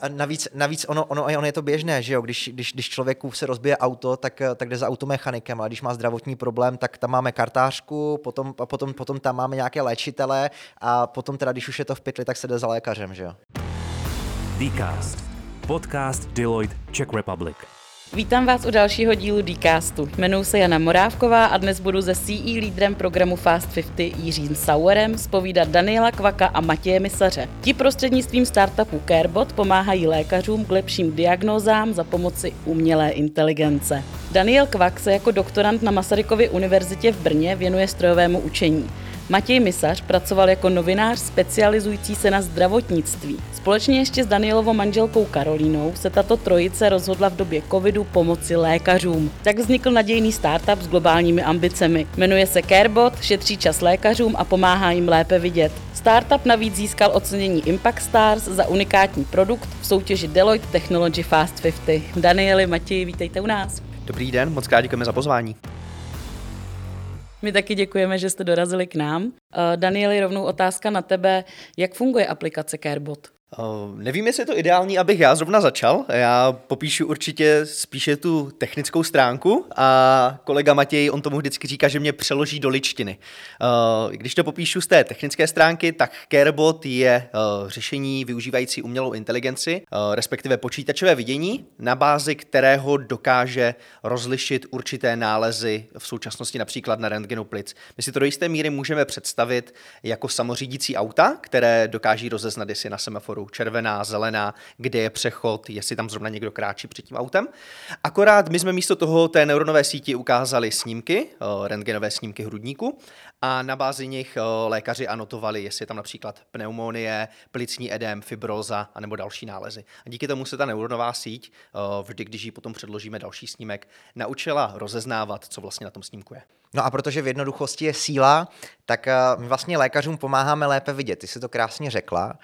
A navíc, navíc ono, ono, ono je to běžné, že jo? Když, když, když člověku se rozbije auto, tak, tak jde za automechanikem, a když má zdravotní problém, tak tam máme kartářku, potom, potom, potom tam máme nějaké léčitele a potom teda, když už je to v pytli, tak se jde za lékařem, že jo? Dcast. Podcast Deloitte Czech Republic. Vítám vás u dalšího dílu Dcastu. Jmenuji se Jana Morávková a dnes budu se CE lídrem programu Fast 50 Jiřím Sauerem spovídat Daniela Kvaka a Matěje Misaře. Ti prostřednictvím startupu Carebot pomáhají lékařům k lepším diagnózám za pomoci umělé inteligence. Daniel Kvak se jako doktorant na Masarykově univerzitě v Brně věnuje strojovému učení. Matěj Misař pracoval jako novinář specializující se na zdravotnictví. Společně ještě s Danielovou manželkou Karolínou se tato trojice rozhodla v době covidu pomoci lékařům. Tak vznikl nadějný startup s globálními ambicemi. Jmenuje se Carebot, šetří čas lékařům a pomáhá jim lépe vidět. Startup navíc získal ocenění Impact Stars za unikátní produkt v soutěži Deloitte Technology Fast 50. Danieli, Matěji, vítejte u nás. Dobrý den, moc krát děkujeme za pozvání. My taky děkujeme, že jste dorazili k nám. Eh, Danieli, rovnou otázka na tebe. Jak funguje aplikace Carebot? Uh, nevím, jestli je to ideální, abych já zrovna začal. Já popíšu určitě spíše tu technickou stránku a kolega Matěj, on tomu vždycky říká, že mě přeloží do ličtiny. Uh, když to popíšu z té technické stránky, tak CareBot je uh, řešení využívající umělou inteligenci, respektive počítačové vidění, na bázi kterého dokáže rozlišit určité nálezy v současnosti například na rentgenu plic. My si to do jisté míry můžeme představit jako samořídící auta, které dokáží rozeznat, jestli na semaforu semaforu, červená, zelená, kde je přechod, jestli tam zrovna někdo kráčí před tím autem. Akorát my jsme místo toho té neuronové síti ukázali snímky, eh, rentgenové snímky hrudníku a na bázi nich eh, lékaři anotovali, jestli je tam například pneumonie, plicní edem, fibroza a nebo další nálezy. A díky tomu se ta neuronová síť, eh, vždy, když ji potom předložíme další snímek, naučila rozeznávat, co vlastně na tom snímku je. No a protože v jednoduchosti je síla, tak my vlastně lékařům pomáháme lépe vidět. Ty jsi to krásně řekla.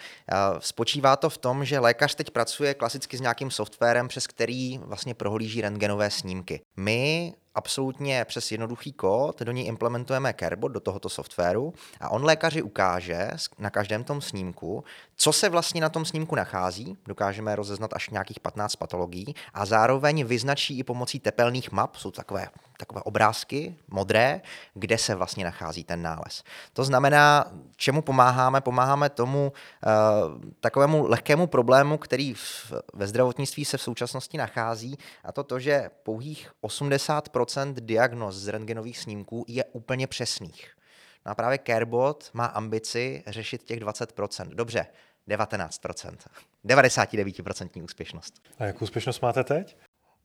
Spočívá to v tom, že lékař teď pracuje klasicky s nějakým softwarem, přes který vlastně prohlíží rentgenové snímky. My absolutně přes jednoduchý kód do něj implementujeme Carebot do tohoto softwaru a on lékaři ukáže na každém tom snímku, co se vlastně na tom snímku nachází, dokážeme rozeznat až nějakých 15 patologií a zároveň vyznačí i pomocí tepelných map, jsou takové, takové obrázky modré, kde se vlastně nachází ten nález. To znamená, čemu pomáháme? Pomáháme tomu uh, takovému lehkému problému, který v, ve zdravotnictví se v současnosti nachází, a to to, že pouhých 80% diagnóz z rentgenových snímků je úplně přesných. No a právě Carebot má ambici řešit těch 20%. Dobře, 19%. 99% úspěšnost. A jakou úspěšnost máte teď?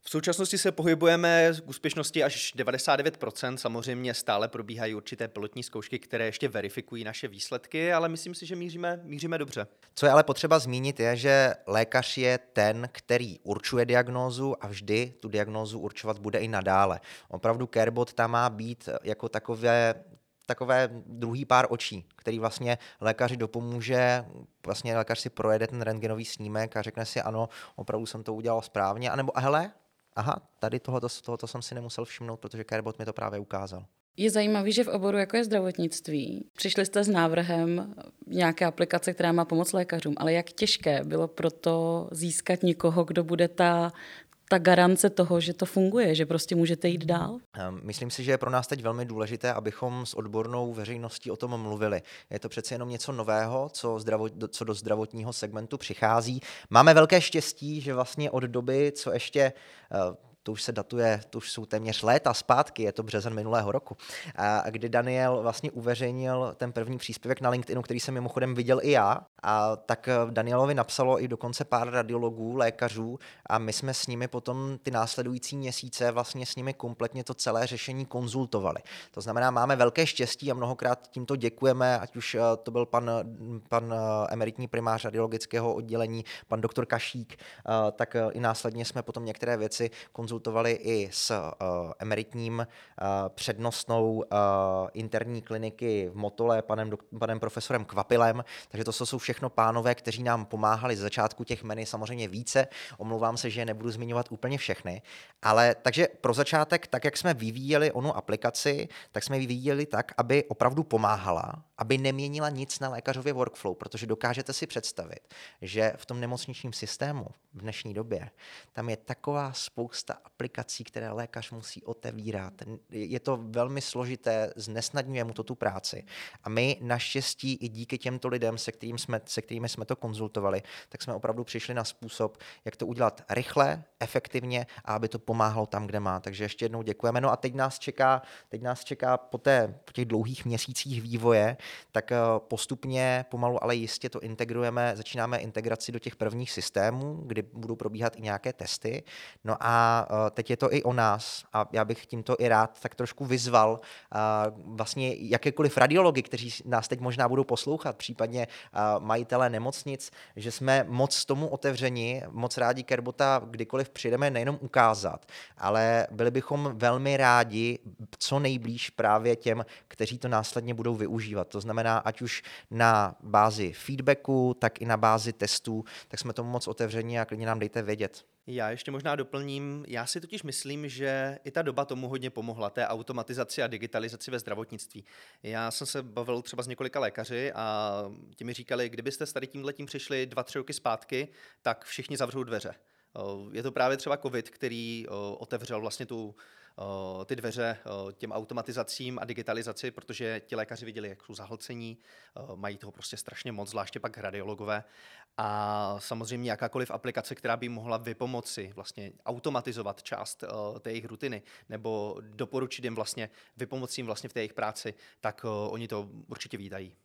V současnosti se pohybujeme k úspěšnosti až 99%. Samozřejmě stále probíhají určité pilotní zkoušky, které ještě verifikují naše výsledky, ale myslím si, že míříme, míříme dobře. Co je ale potřeba zmínit, je, že lékař je ten, který určuje diagnózu a vždy tu diagnózu určovat bude i nadále. Opravdu Carebot tam má být jako takové takové druhý pár očí, který vlastně lékaři dopomůže, vlastně lékař si projede ten rentgenový snímek a řekne si ano, opravdu jsem to udělal správně, anebo hele, aha, tady tohoto, tohoto jsem si nemusel všimnout, protože Carebot mi to právě ukázal. Je zajímavé, že v oboru jako je zdravotnictví přišli jste s návrhem nějaké aplikace, která má pomoct lékařům, ale jak těžké bylo proto získat někoho, kdo bude ta, ta garance toho, že to funguje, že prostě můžete jít dál? Ehm, myslím si, že je pro nás teď velmi důležité, abychom s odbornou veřejností o tom mluvili. Je to přece jenom něco nového, co, zdravot, co do zdravotního segmentu přichází. Máme velké štěstí, že vlastně od doby, co ještě eh, to už se datuje, to už jsou téměř léta zpátky, je to březen minulého roku, a kdy Daniel vlastně uveřejnil ten první příspěvek na LinkedInu, který jsem mimochodem viděl i já, a tak Danielovi napsalo i dokonce pár radiologů, lékařů a my jsme s nimi potom ty následující měsíce vlastně s nimi kompletně to celé řešení konzultovali. To znamená, máme velké štěstí a mnohokrát tímto děkujeme, ať už eh, to byl pan, pan eh, emeritní primář radiologického oddělení, pan doktor Kašík, eh, tak i následně jsme potom některé věci konzultovali konzultovali i s uh, emeritním uh, přednostnou uh, interní kliniky v Motole, panem, panem profesorem Kvapilem, takže to jsou všechno pánové, kteří nám pomáhali z začátku těch meny samozřejmě více. Omlouvám se, že nebudu zmiňovat úplně všechny, ale takže pro začátek, tak jak jsme vyvíjeli onu aplikaci, tak jsme ji vyvíjeli tak, aby opravdu pomáhala aby neměnila nic na lékařově workflow, protože dokážete si představit, že v tom nemocničním systému v dnešní době tam je taková spousta aplikací, které lékař musí otevírat. Je to velmi složité, znesnadňuje mu to tu práci. A my naštěstí i díky těmto lidem, se, kterým jsme, se kterými jsme to konzultovali, tak jsme opravdu přišli na způsob, jak to udělat rychle, efektivně a aby to pomáhalo tam, kde má. Takže ještě jednou děkujeme. No a teď nás čeká, teď nás čeká po, té, po těch dlouhých měsících vývoje, tak eh, postupně, pomalu, ale jistě to integrujeme, začínáme integraci do těch prvních systémů, kdy budou probíhat i nějaké testy. No a eh, teď je to i o nás a já bych tímto i rád tak trošku vyzval eh, vlastně jakékoliv radiology, kteří nás teď možná budou poslouchat, případně majitele nemocnic, že jsme moc tomu otevřeni, moc rádi Kerbota kdykoliv přijdeme nejenom ukázat, ale byli bychom velmi rádi co nejblíž právě těm, kteří to následně budou využívat. To znamená, ať už na bázi feedbacku, tak i na bázi testů, tak jsme tomu moc otevření a klidně nám dejte vědět. Já ještě možná doplním, já si totiž myslím, že i ta doba tomu hodně pomohla, té automatizaci a digitalizaci ve zdravotnictví. Já jsem se bavil třeba s několika lékaři a ti mi říkali, kdybyste s tady tímhletím přišli dva, tři roky zpátky, tak všichni zavřou dveře. Je to právě třeba COVID, který otevřel vlastně tu ty dveře těm automatizacím a digitalizaci, protože ti lékaři viděli, jak jsou zahlcení, mají toho prostě strašně moc, zvláště pak radiologové. A samozřejmě jakákoliv aplikace, která by mohla vypomoci, vlastně automatizovat část té jejich rutiny, nebo doporučit jim vlastně, vypomoci jim vlastně v té jejich práci, tak oni to určitě vítají.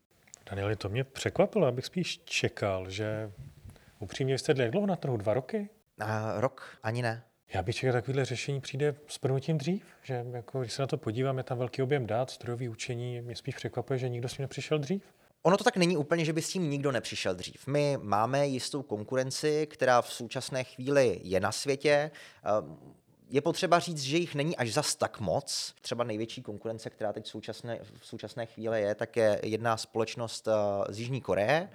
Danieli, to mě překvapilo, abych spíš čekal, že upřímně jste jak dlouho na trhu? Dva roky? A rok, ani ne. Já bych čekal, takovéhle řešení přijde s prvnutím dřív, že jako, když se na to podívám, je tam velký objem dát, strojový učení, mě spíš překvapuje, že nikdo s tím nepřišel dřív. Ono to tak není úplně, že by s tím nikdo nepřišel dřív. My máme jistou konkurenci, která v současné chvíli je na světě. Je potřeba říct, že jich není až zas tak moc. Třeba největší konkurence, která teď v současné, v současné chvíli je, tak je jedna společnost uh, z Jižní Koreje.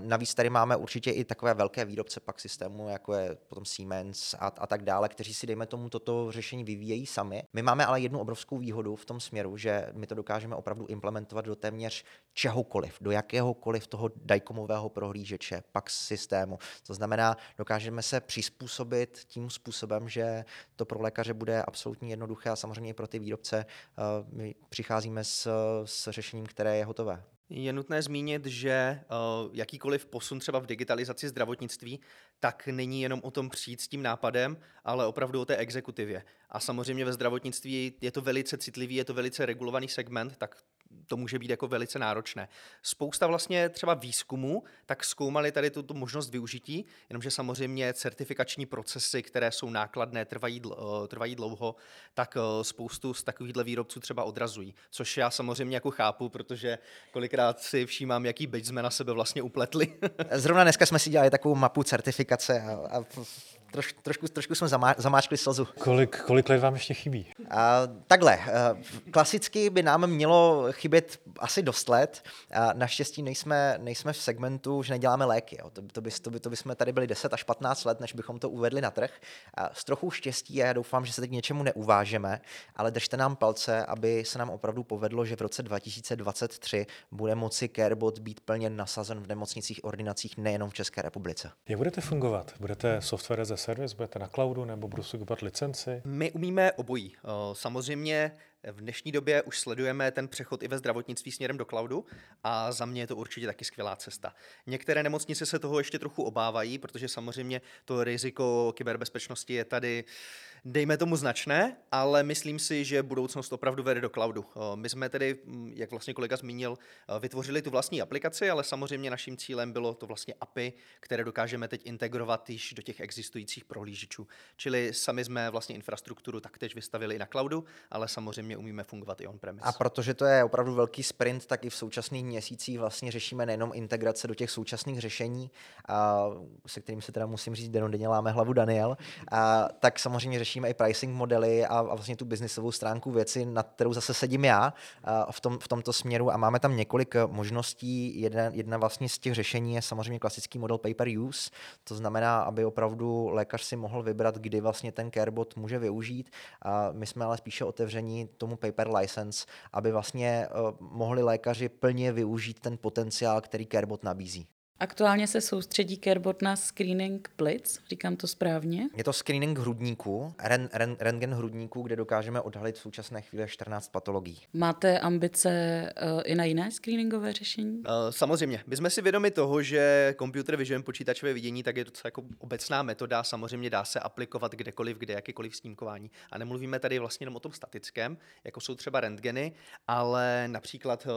Navíc tady máme určitě i takové velké výrobce pak systému, jako je potom Siemens a, a tak dále, kteří si, dejme tomu, toto řešení vyvíjejí sami. My máme ale jednu obrovskou výhodu v tom směru, že my to dokážeme opravdu implementovat do téměř čehokoliv, do jakéhokoliv toho dajkomového prohlížeče, pak systému. To znamená, dokážeme se přizpůsobit tím způsobem, že to pro lékaře bude absolutně jednoduché a samozřejmě i pro ty výrobce eh, my přicházíme s, s řešením, které je hotové. Je nutné zmínit, že uh, jakýkoliv posun třeba v digitalizaci zdravotnictví, tak není jenom o tom přijít s tím nápadem, ale opravdu o té exekutivě. A samozřejmě ve zdravotnictví je to velice citlivý, je to velice regulovaný segment, tak to může být jako velice náročné. Spousta vlastně třeba výzkumu, tak zkoumali tady tuto možnost využití, jenomže samozřejmě certifikační procesy, které jsou nákladné, trvají, dl, trvají dlouho, tak eh, spoustu z takovýchhle výrobců třeba odrazují. Což já samozřejmě jako chápu, protože kolikrát si všímám, jaký byč jsme na sebe vlastně upletli. Zrovna dneska jsme si dělali takovou mapu certifikace a, a troš, trošku, trošku jsme zamá, zamáčkli slzu. Kolik, kolik let vám ještě chybí? A, takhle, eh, klasicky by nám mělo chybět asi dost let. A naštěstí nejsme, nejsme v segmentu, že neděláme léky. Jo. To, to, by, to, by, to by jsme tady byli 10 až 15 let, než bychom to uvedli na trh. A s trochu štěstí, a já doufám, že se teď něčemu neuvážeme, ale držte nám palce, aby se nám opravdu povedlo, že v roce 2023 bude moci CareBot být plně nasazen v nemocnicích, ordinacích nejenom v České republice. Jak budete fungovat? Budete software ze servis, budete na cloudu nebo budu si kupovat licenci? My umíme obojí. Samozřejmě v dnešní době už sledujeme ten přechod i ve zdravotnictví směrem do cloudu a za mě je to určitě taky skvělá cesta. Některé nemocnice se toho ještě trochu obávají, protože samozřejmě to riziko kyberbezpečnosti je tady dejme tomu značné, ale myslím si, že budoucnost opravdu vede do cloudu. My jsme tedy, mm, jak vlastně kolega zmínil, vytvořili tu vlastní aplikaci, ale samozřejmě naším cílem bylo to vlastně API, které dokážeme teď integrovat již do těch existujících prohlížečů. Čili sami jsme vlastně infrastrukturu taktéž vystavili i na cloudu, ale samozřejmě umíme fungovat i on-premise. A protože to je opravdu velký sprint, tak i v současných měsících vlastně řešíme nejenom integrace do těch současných řešení, se kterým se teda musím říct, denně láme hlavu Daniel, tak samozřejmě řešíme řešíme i pricing modely a, a vlastně tu biznisovou stránku věci, nad kterou zase sedím já v, tom, v tomto směru a máme tam několik možností. Jedna, jedna vlastně z těch řešení je samozřejmě klasický model pay per use, to znamená, aby opravdu lékař si mohl vybrat, kdy vlastně ten carebot může využít. A my jsme ale spíše otevření tomu paper license, aby vlastně uh, mohli lékaři plně využít ten potenciál, který carebot nabízí. Aktuálně se soustředí Carebot na screening plic, říkám to správně? Je to screening hrudníku, ren, ren, rentgen hrudníku, kde dokážeme odhalit v současné chvíli 14 patologií. Máte ambice uh, i na jiné screeningové řešení? Uh, samozřejmě. My jsme si vědomi toho, že computer vision, počítačové vidění, tak je to jako obecná metoda, samozřejmě dá se aplikovat kdekoliv, kde jakýkoliv snímkování. A nemluvíme tady vlastně jenom o tom statickém, jako jsou třeba rentgeny, ale například uh,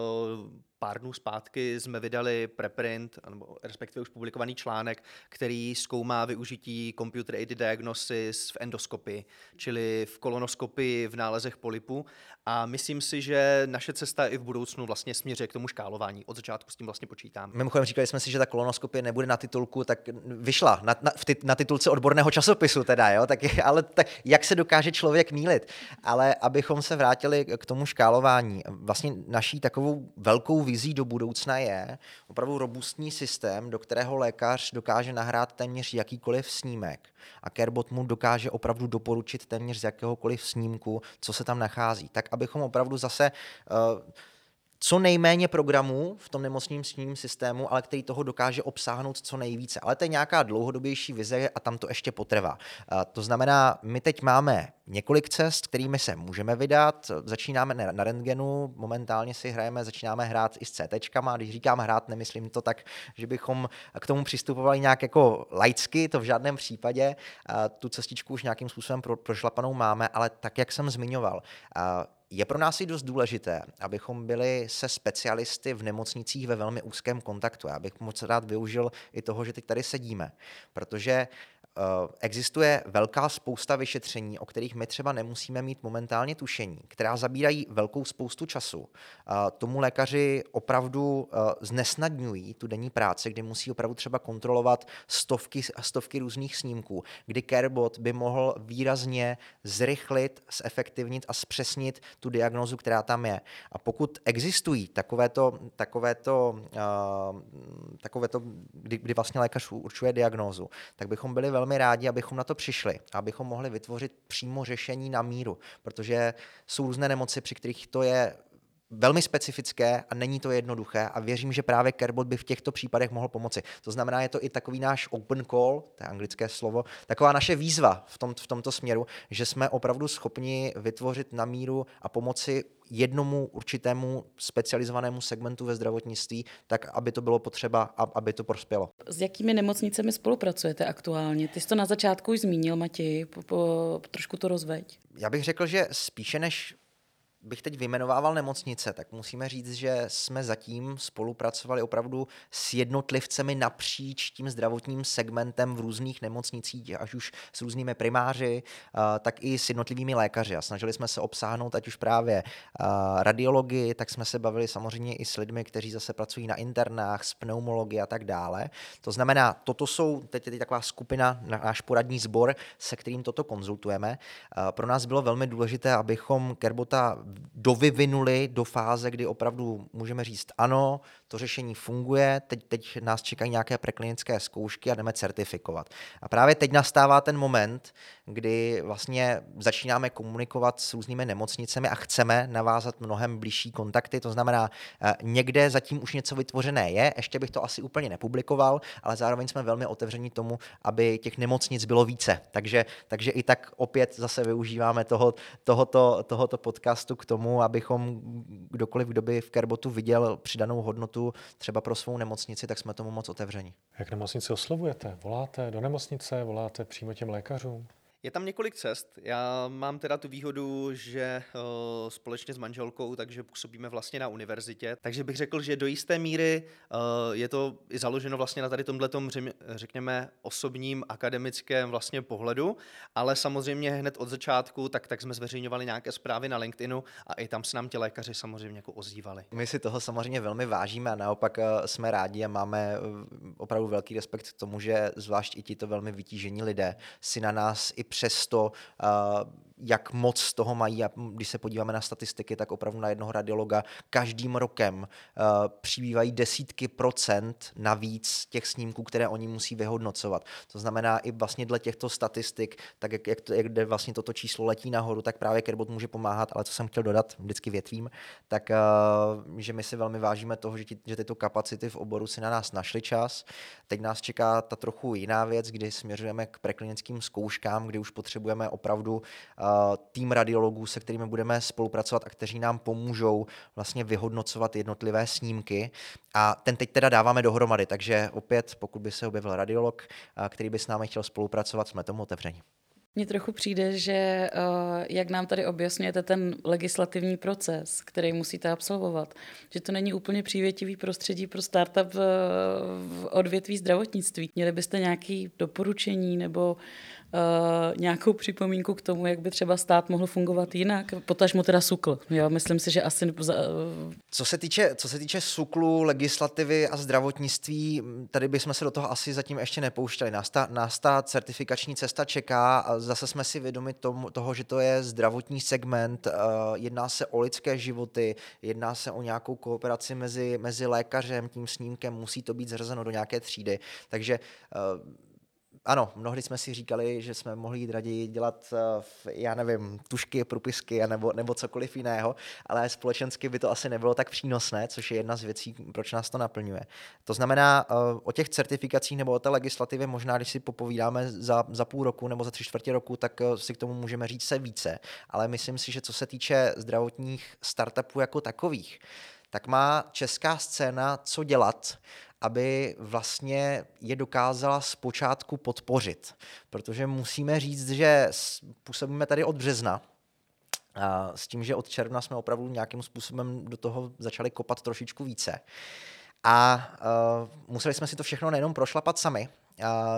pár dnů zpátky jsme vydali preprint, nebo respektive už publikovaný článek, který zkoumá využití computer aided diagnosis v endoskopii, čili v kolonoskopii v nálezech polipu. A myslím si, že naše cesta i v budoucnu vlastně směřuje k tomu škálování. Od začátku s tím vlastně počítám. Mimochodem říkali jsme si, že ta kolonoskopie nebude na titulku, tak vyšla na, na, ty, na titulce odborného časopisu teda, jo? Tak, ale tak, jak se dokáže člověk mílit? Ale abychom se vrátili k tomu škálování, vlastně naší takovou velkou vizí do budoucna je opravdu robustní systém, do kterého lékař dokáže nahrát téměř jakýkoliv snímek a Carebot mu dokáže opravdu doporučit téměř z jakéhokoliv snímku, co se tam nachází. Tak abychom opravdu zase uh, co nejméně programů v tom nemocním systému, ale který toho dokáže obsáhnout co nejvíce. Ale to je nějaká dlouhodobější vize a tam to ještě potrvá. To znamená, my teď máme několik cest, kterými se můžeme vydat. Začínáme na rentgenu, momentálně si hrajeme, začínáme hrát i s CT. Když říkám hrát, nemyslím to tak, že bychom k tomu přistupovali nějak jako laicky, to v žádném případě. Tu cestičku už nějakým způsobem prošlapanou máme, ale tak, jak jsem zmiňoval, je pro nás i dost důležité, abychom byli se specialisty v nemocnicích ve velmi úzkém kontaktu. Já bych moc rád využil i toho, že teď tady sedíme, protože existuje velká spousta vyšetření, o kterých my třeba nemusíme mít momentálně tušení, která zabírají velkou spoustu času. Eh, tomu lékaři opravdu eh, znesnadňují tu denní práci, kdy musí opravdu třeba kontrolovat stovky stovky různých snímků, kdy CareBot by mohl výrazně zrychlit, zefektivnit a zpřesnit tu diagnozu, která tam je. A pokud existují takovéto, takovéto, takovéto kdy, kdy vlastně lékař určuje diagnózu, tak bychom byli velmi velmi rádi, abychom na to přišli, abychom mohli vytvořit přímo řešení na míru, protože jsou různé nemoci, při kterých to je velmi specifické a není to jednoduché a věřím, že právě Carebot by v těchto případech mohl pomoci. To znamená, je to i takový náš open call, to je anglické slovo, taková naše výzva v, tom, v tomto směru, že jsme opravdu schopni vytvořit na míru a pomoci jednomu určitému specializovanému segmentu ve zdravotnictví, tak aby to bylo potřeba, aby to prospělo. S jakými nemocnicemi spolupracujete aktuálně? Ty jsi to na začátku už zmínil, Matěj, po, po, trošku to rozveď. Já bych řekl, že spíše než bych teď vymenovával nemocnice, tak musíme říct, že jsme zatím spolupracovali opravdu s jednotlivcemi napříč tím zdravotním segmentem v různých nemocnicích, až už s různými primáři, tak i s jednotlivými lékaři. A snažili jsme se obsáhnout ať už právě radiologii, tak jsme se bavili samozřejmě i s lidmi, kteří zase pracují na internách, s pneumologií a tak dále. To znamená, toto jsou teď, teď taková skupina, náš poradní sbor, se kterým toto konzultujeme. Pro nás bylo velmi důležité, abychom Kerbota dovyvinuli do fáze, kdy opravdu můžeme říct ano, to řešení funguje, teď, teď nás čekají nějaké preklinické zkoušky a jdeme certifikovat. A právě teď nastává ten moment, kdy vlastně začínáme komunikovat s různými nemocnicemi a chceme navázat mnohem blížší kontakty, to znamená, eh, někde zatím už něco vytvořené je, ještě bych to asi úplně nepublikoval, ale zároveň jsme velmi otevření tomu, aby těch nemocnic bylo více. Takže, takže i tak opět zase využíváme toho, tohoto, tohoto podcastu k tomu, abychom kdokoliv, kdo by v Kerbotu viděl přidanou hodnotu třeba pro svou nemocnici, tak jsme tomu moc otevření. Jak nemocnici oslovujete? Voláte do nemocnice, voláte přímo těm lékařům? Je tam několik cest. Já mám teda tu výhodu, že uh, společně s manželkou, takže působíme vlastně na univerzitě, takže bych řekl, že do jisté míry uh, je to i založeno vlastně na tady tomhletom, řekněme, osobním akademickém vlastně pohledu, ale samozřejmě hned od začátku, tak, tak jsme zveřejňovali nějaké zprávy na LinkedInu a i tam se nám ti lékaři samozřejmě jako ozývali. My si toho samozřejmě velmi vážíme a naopak uh, jsme rádi a máme opravdu velký respekt k tomu, že zvlášť i ti to velmi vytížení lidé si na nás i přesto, uh, jak moc toho mají. A když se podíváme na statistiky, tak opravdu na jednoho radiologa každým rokem uh, přibývají desítky procent navíc těch snímků, které oni musí vyhodnocovat. To znamená i vlastně dle těchto statistik, tak jak, jak, to, jak jde vlastně toto číslo letí nahoru, tak právě Kerbot může pomáhat, ale co jsem chtěl dodat, vždycky větvím, tak uh, že my si velmi vážíme toho, že, ti, že tyto kapacity v oboru si na nás našli čas. Teď nás čeká ta trochu jiná věc, kdy směřujeme k preklinickým zkouškám, kdy už potřebujeme opravdu uh, tým radiologů, se kterými budeme spolupracovat a kteří nám pomůžou vlastně vyhodnocovat jednotlivé snímky. A ten teď teda dáváme dohromady, takže opět, pokud by se objevil radiolog, který by s námi chtěl spolupracovat, jsme tomu otevřeni. Mně trochu přijde, že uh, jak nám tady objasňujete ten legislativní proces, který musíte absolvovat, že to není úplně přívětivý prostředí pro startup v, v odvětví zdravotnictví. Měli byste nějaké doporučení nebo uh, nějakou připomínku k tomu, jak by třeba stát mohl fungovat jinak? Potažmo teda SUKL. Já myslím si, že asi... Uh... Co se týče, co se týče SUKLu, legislativy a zdravotnictví, tady bychom se do toho asi zatím ještě nepouštěli. Nás ta, nás ta certifikační cesta čeká a zase jsme si vědomi tomu, toho, že to je zdravotní segment, uh, jedná se o lidské životy, jedná se o nějakou kooperaci mezi, mezi lékařem, tím snímkem, musí to být zřazeno do nějaké třídy. Takže ano, mnohdy jsme si říkali, že jsme mohli jít raději dělat, eh, já nevím, tušky, propisky nebo, nebo cokoliv jiného, ale společensky by to asi nebylo tak přínosné, což je jedna z věcí, proč nás to naplňuje. To znamená, eh, o těch certifikacích nebo o té legislativě možná, když si popovídáme za, za půl roku nebo za tři čtvrtě roku, tak eh, si k tomu můžeme říct se více. Ale myslím si, že co se týče zdravotních startupů jako takových, tak má česká scéna co dělat, aby vlastně je dokázala zpočátku podpořit. Protože musíme říct, že působíme tady od března, a s tím, že od června jsme opravdu nějakým způsobem do toho začali kopat trošičku více. A uh, museli jsme si to všechno nejenom prošlapat sami,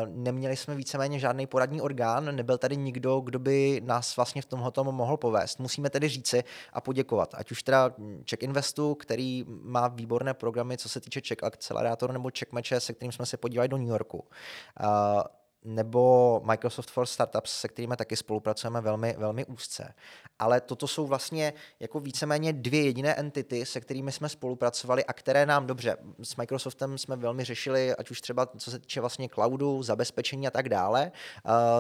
neměli jsme víceméně žádný poradní orgán, nebyl tady nikdo, kdo by nás vlastně v tomhle mohl povést. Musíme tedy říci a poděkovat, ať už teda Check Investu, který má výborné programy, co se týče Check Accelerator nebo Check Meče, se kterým jsme se podívali do New Yorku nebo Microsoft for Startups, se kterými taky spolupracujeme velmi, velmi úzce. Ale toto jsou vlastně jako víceméně dvě jediné entity, se kterými jsme spolupracovali a které nám dobře, s Microsoftem jsme velmi řešili, ať už třeba co se týče vlastně cloudu, zabezpečení a tak dále.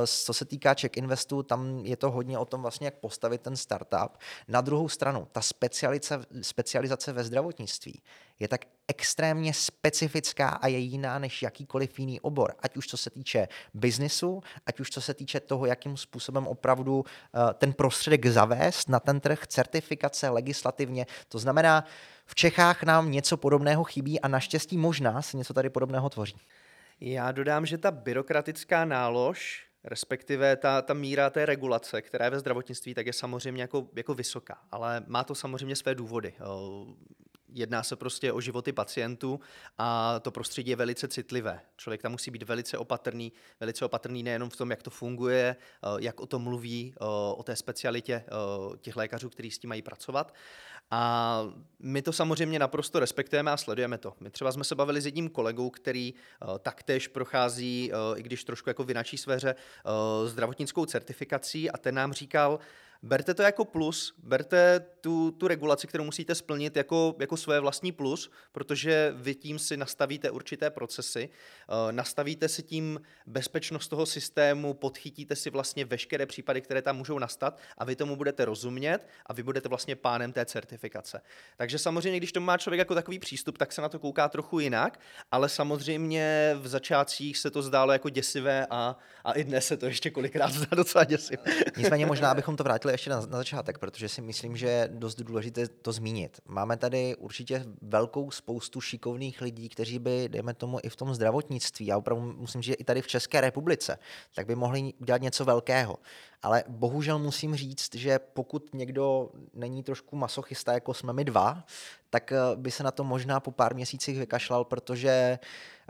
Co se týká Check Investu, tam je to hodně o tom vlastně, jak postavit ten startup. Na druhou stranu, ta specializace, specializace ve zdravotnictví je tak extrémně specifická a je jiná než jakýkoliv jiný obor, ať už co se týče biznisu, ať už co se týče toho, jakým způsobem opravdu uh, ten prostředek zavést na ten trh, certifikace legislativně. To znamená, v Čechách nám něco podobného chybí a naštěstí možná se něco tady podobného tvoří. Já dodám, že ta byrokratická nálož respektive ta, ta míra té regulace, která je ve zdravotnictví, tak je samozřejmě jako, jako vysoká, ale má to samozřejmě své důvody. Jedná se prostě o životy pacientů a to prostředí je velice citlivé. Člověk tam musí být velice opatrný, velice opatrný nejenom v tom, jak to funguje, eh, jak o tom mluví, eh, o té specialitě eh, těch lékařů, kteří s tím mají pracovat. A my to samozřejmě naprosto respektujeme a sledujeme to. My třeba jsme se bavili s jedním kolegou, který taktéž prochází, i když trošku jako v jináčí sféře, zdravotnickou certifikací a ten nám říkal, berte to jako plus, berte tu, tu regulaci, kterou musíte splnit jako, jako své vlastní plus, protože vy tím si nastavíte určité procesy, uh, nastavíte si tím bezpečnost toho systému, podchytíte si vlastně veškeré případy, které tam můžou nastat a vy tomu budete rozumět a vy budete vlastně pánem té certifikace. Takže samozřejmě, když to má člověk jako takový přístup, tak se na to kouká trochu jinak, ale samozřejmě v začátcích se to zdálo jako děsivé a, a i dnes se to ještě kolikrát zdá docela děsivé. Nicméně možná, abychom to vrátili vrátili ještě na, na začátek, protože si myslím, že je dost důležité to zmínit. Máme tady určitě velkou spoustu šikovných lidí, kteří by, dejme tomu, i v tom zdravotnictví, já opravdu musím, že i tady v České republice, tak by mohli dělat něco velkého. Ale bohužel musím říct, že pokud někdo není trošku masochista, jako jsme my dva, tak eh, by se na to možná po pár měsících vykašlal, protože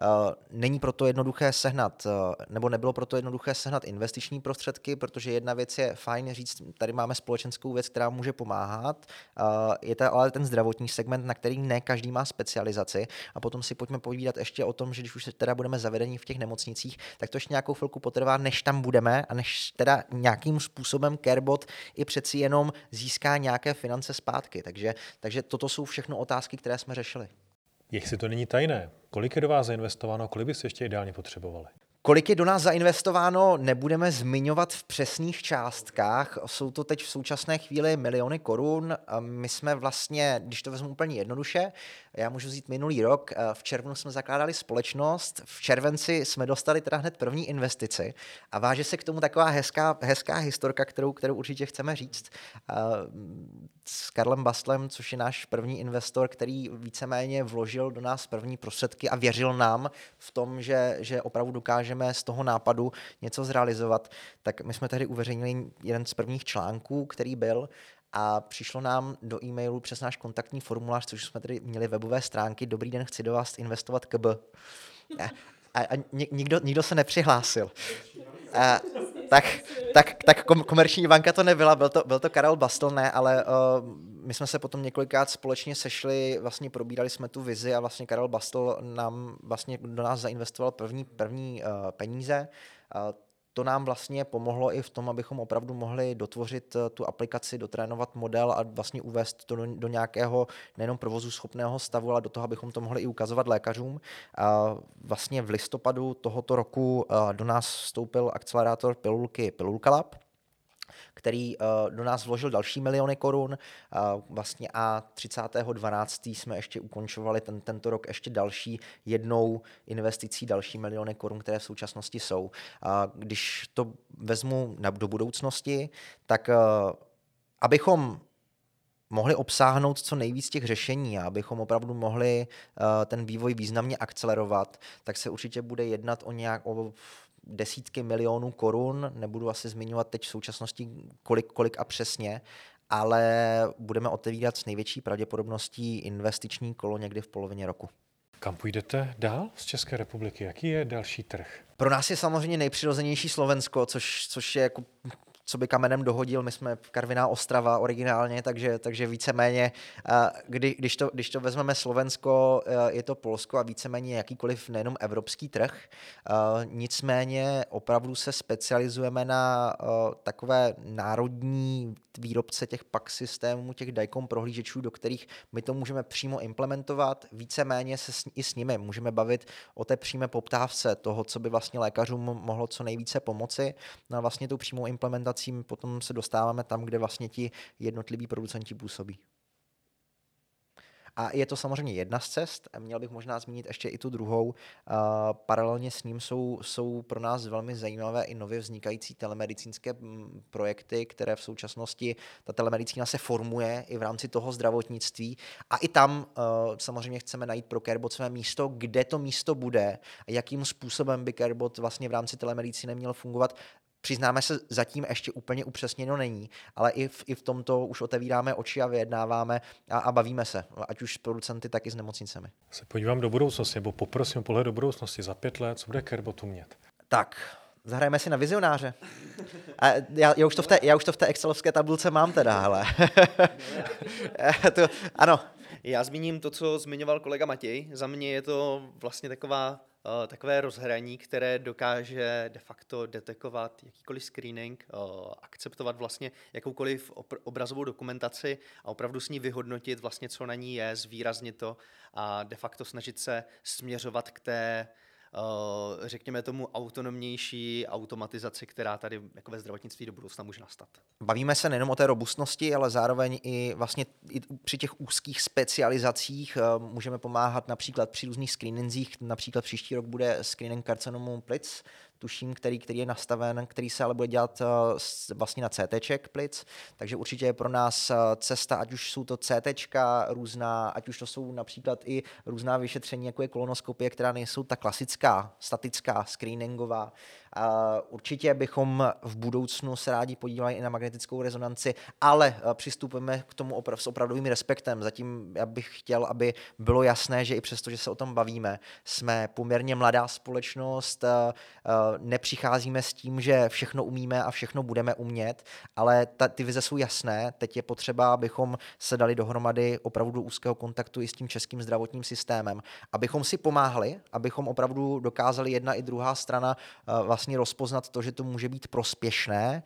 uh, není proto jednoduché sehnat, uh, nebo nebylo proto jednoduché sehnat investiční prostředky, protože jedna věc je fajn říct, tady máme společenskou věc, která může pomáhat, je to ale ten zdravotní segment, na který ne každý má specializaci. A potom si pojďme povídat ještě o tom, že když už teda budeme zavedení v těch nemocnicích, tak to ještě nějakou chvilku potrvá, než tam budeme a než teda nějakým způsobem Carebot i přeci jenom získá nějaké finance zpátky. Takže, takže toto jsou všechno všechno otázky, které jsme řešili. Jestli to není tajné, kolik je do vás zainvestováno, kolik byste ještě ideálně potřebovali? Kolik je do nás zainvestováno, nebudeme zmiňovat v přesných částkách. Jsou to teď v současné chvíli miliony korun. My jsme vlastně, když to vezmu úplně jednoduše, já můžu vzít minulý rok, v červnu jsme zakládali společnost, v červenci jsme dostali teda hned první investici a váže se k tomu taková hezká, hezká historka, kterou, kterou určitě chceme říct. S Karlem Bastlem, což je náš první investor, který víceméně vložil do nás první prostředky a věřil nám v tom, že, že opravdu dokážeme z toho nápadu něco zrealizovat, tak my jsme tehdy uveřejnili jeden z prvních článků, který byl a přišlo nám do e-mailu přes náš kontaktní formulář, což jsme tedy měli webové stránky, dobrý den, chci do vás investovat KB. A, a, a nikdo, nikdo se nepřihlásil. A, tak, tak, tak komerční banka to nebyla, byl to, byl to Karel Bastel, ne, ale uh, my jsme se potom několikrát společně sešli, vlastně probírali jsme tu vizi a vlastně Karel Bastel nám vlastně do nás zainvestoval první, první uh, peníze. Uh, to nám vlastně pomohlo i v tom, abychom opravdu mohli dotvořit eh, tu aplikaci, dotrénovat model a vlastně uvést to do, do nějakého nejenom provozu schopného stavu, ale do toho, abychom to mohli i ukazovat lékařům. A vlastně v listopadu tohoto roku do nás vstoupil akcelerátor pilulky Pilulka Lab, který uh, do nás vložil další miliony korun. Uh, vlastně a 30.12. jsme ještě ukončovali ten, tento rok ještě další jednou investicí, další miliony korun, které v současnosti jsou. Uh, když to vezmu na, do budoucnosti, tak uh, abychom mohli obsáhnout co nejvíc těch řešení a abychom opravdu mohli uh, ten vývoj významně akcelerovat, tak se určitě bude jednat o nějak o desítky milionů korun, nebudu asi zmiňovat teď v současnosti kolik, kolik a přesně, ale budeme otevírat s největší pravděpodobností investiční kolo někdy v polovině roku. Kam půjdete dál z České republiky? Jaký je další trh? Pro nás je samozřejmě nejpřirozenější Slovensko, což, což je jako co by kamenem dohodil. My jsme Karviná Ostrava originálně, takže, takže víceméně, kdy, když, to, když to vezmeme Slovensko, je to Polsko a víceméně jakýkoliv nejenom evropský trh. Nicméně opravdu se specializujeme na takové národní výrobce těch PAK systémů, těch DICOM prohlížečů, do kterých my to můžeme přímo implementovat. Víceméně se s, i s nimi můžeme bavit o té přímé poptávce toho, co by vlastně lékařům mohlo co nejvíce pomoci. No a vlastně tou přímou implementací potom se dostáváme tam, kde vlastně ti jednotliví producenti působí. A je to samozřejmě jedna z cest, měl bych možná zmínit ještě i tu druhou. Uh, paralelně s ním jsou, jsou pro nás velmi zajímavé i nově vznikající telemedicínské mm, projekty, které v současnosti, ta telemedicína se formuje i v rámci toho zdravotnictví. A i tam uh, samozřejmě chceme najít pro Carebot své místo, kde to místo bude a jakým způsobem by Carebot vlastně v rámci telemedicíny měl fungovat Přiznáme se, zatím ještě úplně upřesněno není, ale i v, i v tomto už otevíráme oči a vyjednáváme a, a bavíme se, ať už s producenty, tak i s nemocnicemi. Se podívám do budoucnosti, nebo poprosím pohled do budoucnosti. Za pět let, co bude Kerbotu mět? Tak, zahrajeme si na vizionáře. A já, já, už to v té, já už to v té excelovské tabulce mám teda, hele. to, ano. Já zmíním to, co zmiňoval kolega Matěj. Za mě je to vlastně taková takové rozhraní, které dokáže de facto detekovat jakýkoliv screening, eh, akceptovat vlastně jakoukoliv obrazovou dokumentaci a opravdu s ní vyhodnotit vlastně, co na ní je, zvýraznit to a de facto snažit se směřovat k té Eh, řekněme tomu, autonomnější automatizaci, která tady jako ve zdravotnictví do budoucna může nastat. Bavíme se nejenom o té robustnosti, ale zároveň i vlastně i při těch úzkých specializacích eh, můžeme pomáhat například při různých screeningzích, například příští rok bude screening karcinomu plic, tuším, který, který je nastaven, který se ale bude dělat eh, vlastně na CT plic, takže určitě je pro nás eh, cesta, ať už jsou to CT různá, ať už to jsou například i různá vyšetření, jako je kolonoskopie, která nejsou ta klasická, statická, screeningová, Určitě bychom v budoucnu se rádi podívali i na magnetickou rezonanci, ale přistupujeme k tomu opra- s opravdovým respektem. Zatím já bych chtěl, aby bylo jasné, že i přesto, že se o tom bavíme, jsme poměrně mladá společnost, nepřicházíme s tím, že všechno umíme a všechno budeme umět, ale ta, ty vize jsou jasné. Teď je potřeba, abychom se dali dohromady opravdu úzkého kontaktu i s tím českým zdravotním systémem, abychom si pomáhali, abychom opravdu dokázali jedna i druhá strana vlastně rozpoznat to, že to může být prospěšné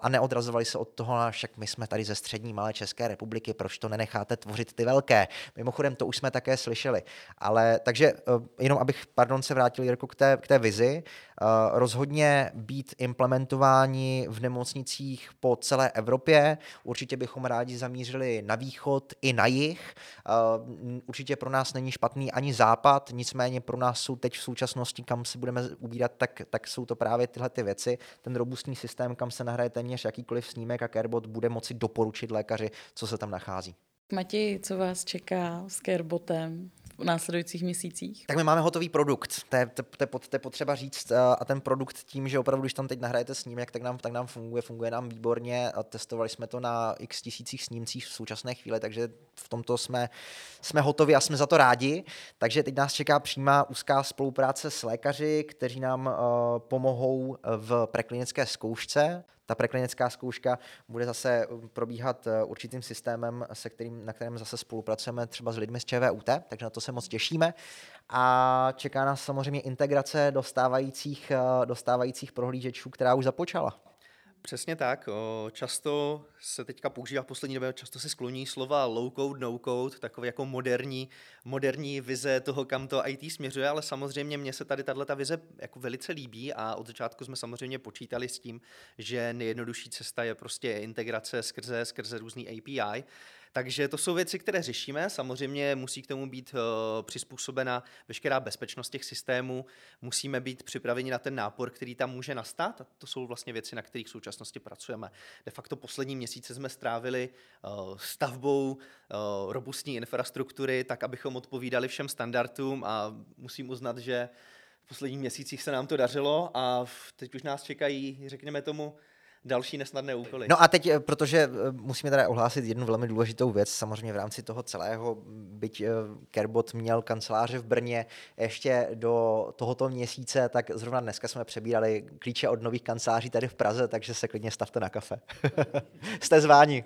a neodrazovali se od toho, však my jsme tady ze střední malé České republiky, proč to nenecháte tvořit ty velké. Mimochodem, to už jsme také slyšeli. Ale takže e, jenom abych, pardon, se vrátil Jirko k té, k té vizi, e, rozhodně být implementováni v nemocnicích po celé Evropě. Určitě bychom rádi zamířili na východ i na jih. E, určitě pro nás není špatný ani západ, nicméně pro nás jsou teď v současnosti, kam se budeme ubírat, tak, tak jsou to právě tyhle ty věci. Ten robustní systém, kam se nahraje téměř jakýkoliv snímek a Carebot bude moci doporučit lékaři, co se tam nachází. Matěj, co vás čeká s Carebotem? V následujících měsících? Tak my máme hotový produkt, to je, to, to, to je potřeba říct eh, a ten produkt tím, že opravdu, když tam teď nahrajete snímek, tak nám, tak nám funguje, funguje nám výborně a testovali jsme to na x tisících snímcích v současné chvíli, takže v tomto jsme, jsme hotovi a jsme za to rádi. Takže teď nás čeká přímá úzká spolupráce s lékaři, kteří nám uh, pomohou v preklinické zkoušce. Ta preklinická zkouška bude zase um, probíhat uh, určitým systémem, se kterým, na kterém zase spolupracujeme třeba s lidmi z ČVUT, takže na to se moc těšíme. A čeká nás samozřejmě integrace dostávajících, uh, dostávajících prohlížečů, která už započala. Přesně tak. Často se teďka používá v poslední době, často se skloní slova low code, no code, takové jako moderní, moderní vize toho, kam to IT směřuje, ale samozřejmě mně se tady tato vize jako velice líbí a od začátku jsme samozřejmě počítali s tím, že nejjednodušší cesta je prostě integrace skrze, skrze různý API. Takže to jsou věci, které řešíme. Samozřejmě musí k tomu být uh, přizpůsobena veškerá bezpečnost těch systémů. Musíme být připraveni na ten nápor, který tam může nastat. A to jsou vlastně věci, na kterých v současnosti pracujeme. De facto poslední měsíce jsme strávili uh, stavbou uh, robustní infrastruktury, tak abychom odpovídali všem standardům a musím uznat, že v posledních měsících se nám to dařilo a teď už nás čekají, řekněme tomu, další nesnadné úkoly. No a teď, eh, protože eh, musíme teda ohlásit jednu velmi důležitou věc, samozřejmě v rámci toho celého, byť eh, Kerbot měl kanceláře v Brně ještě do tohoto měsíce, tak zrovna dneska jsme přebírali klíče od nových kanceláří tady v Praze, takže se klidně stavte na kafe. Jste zváni.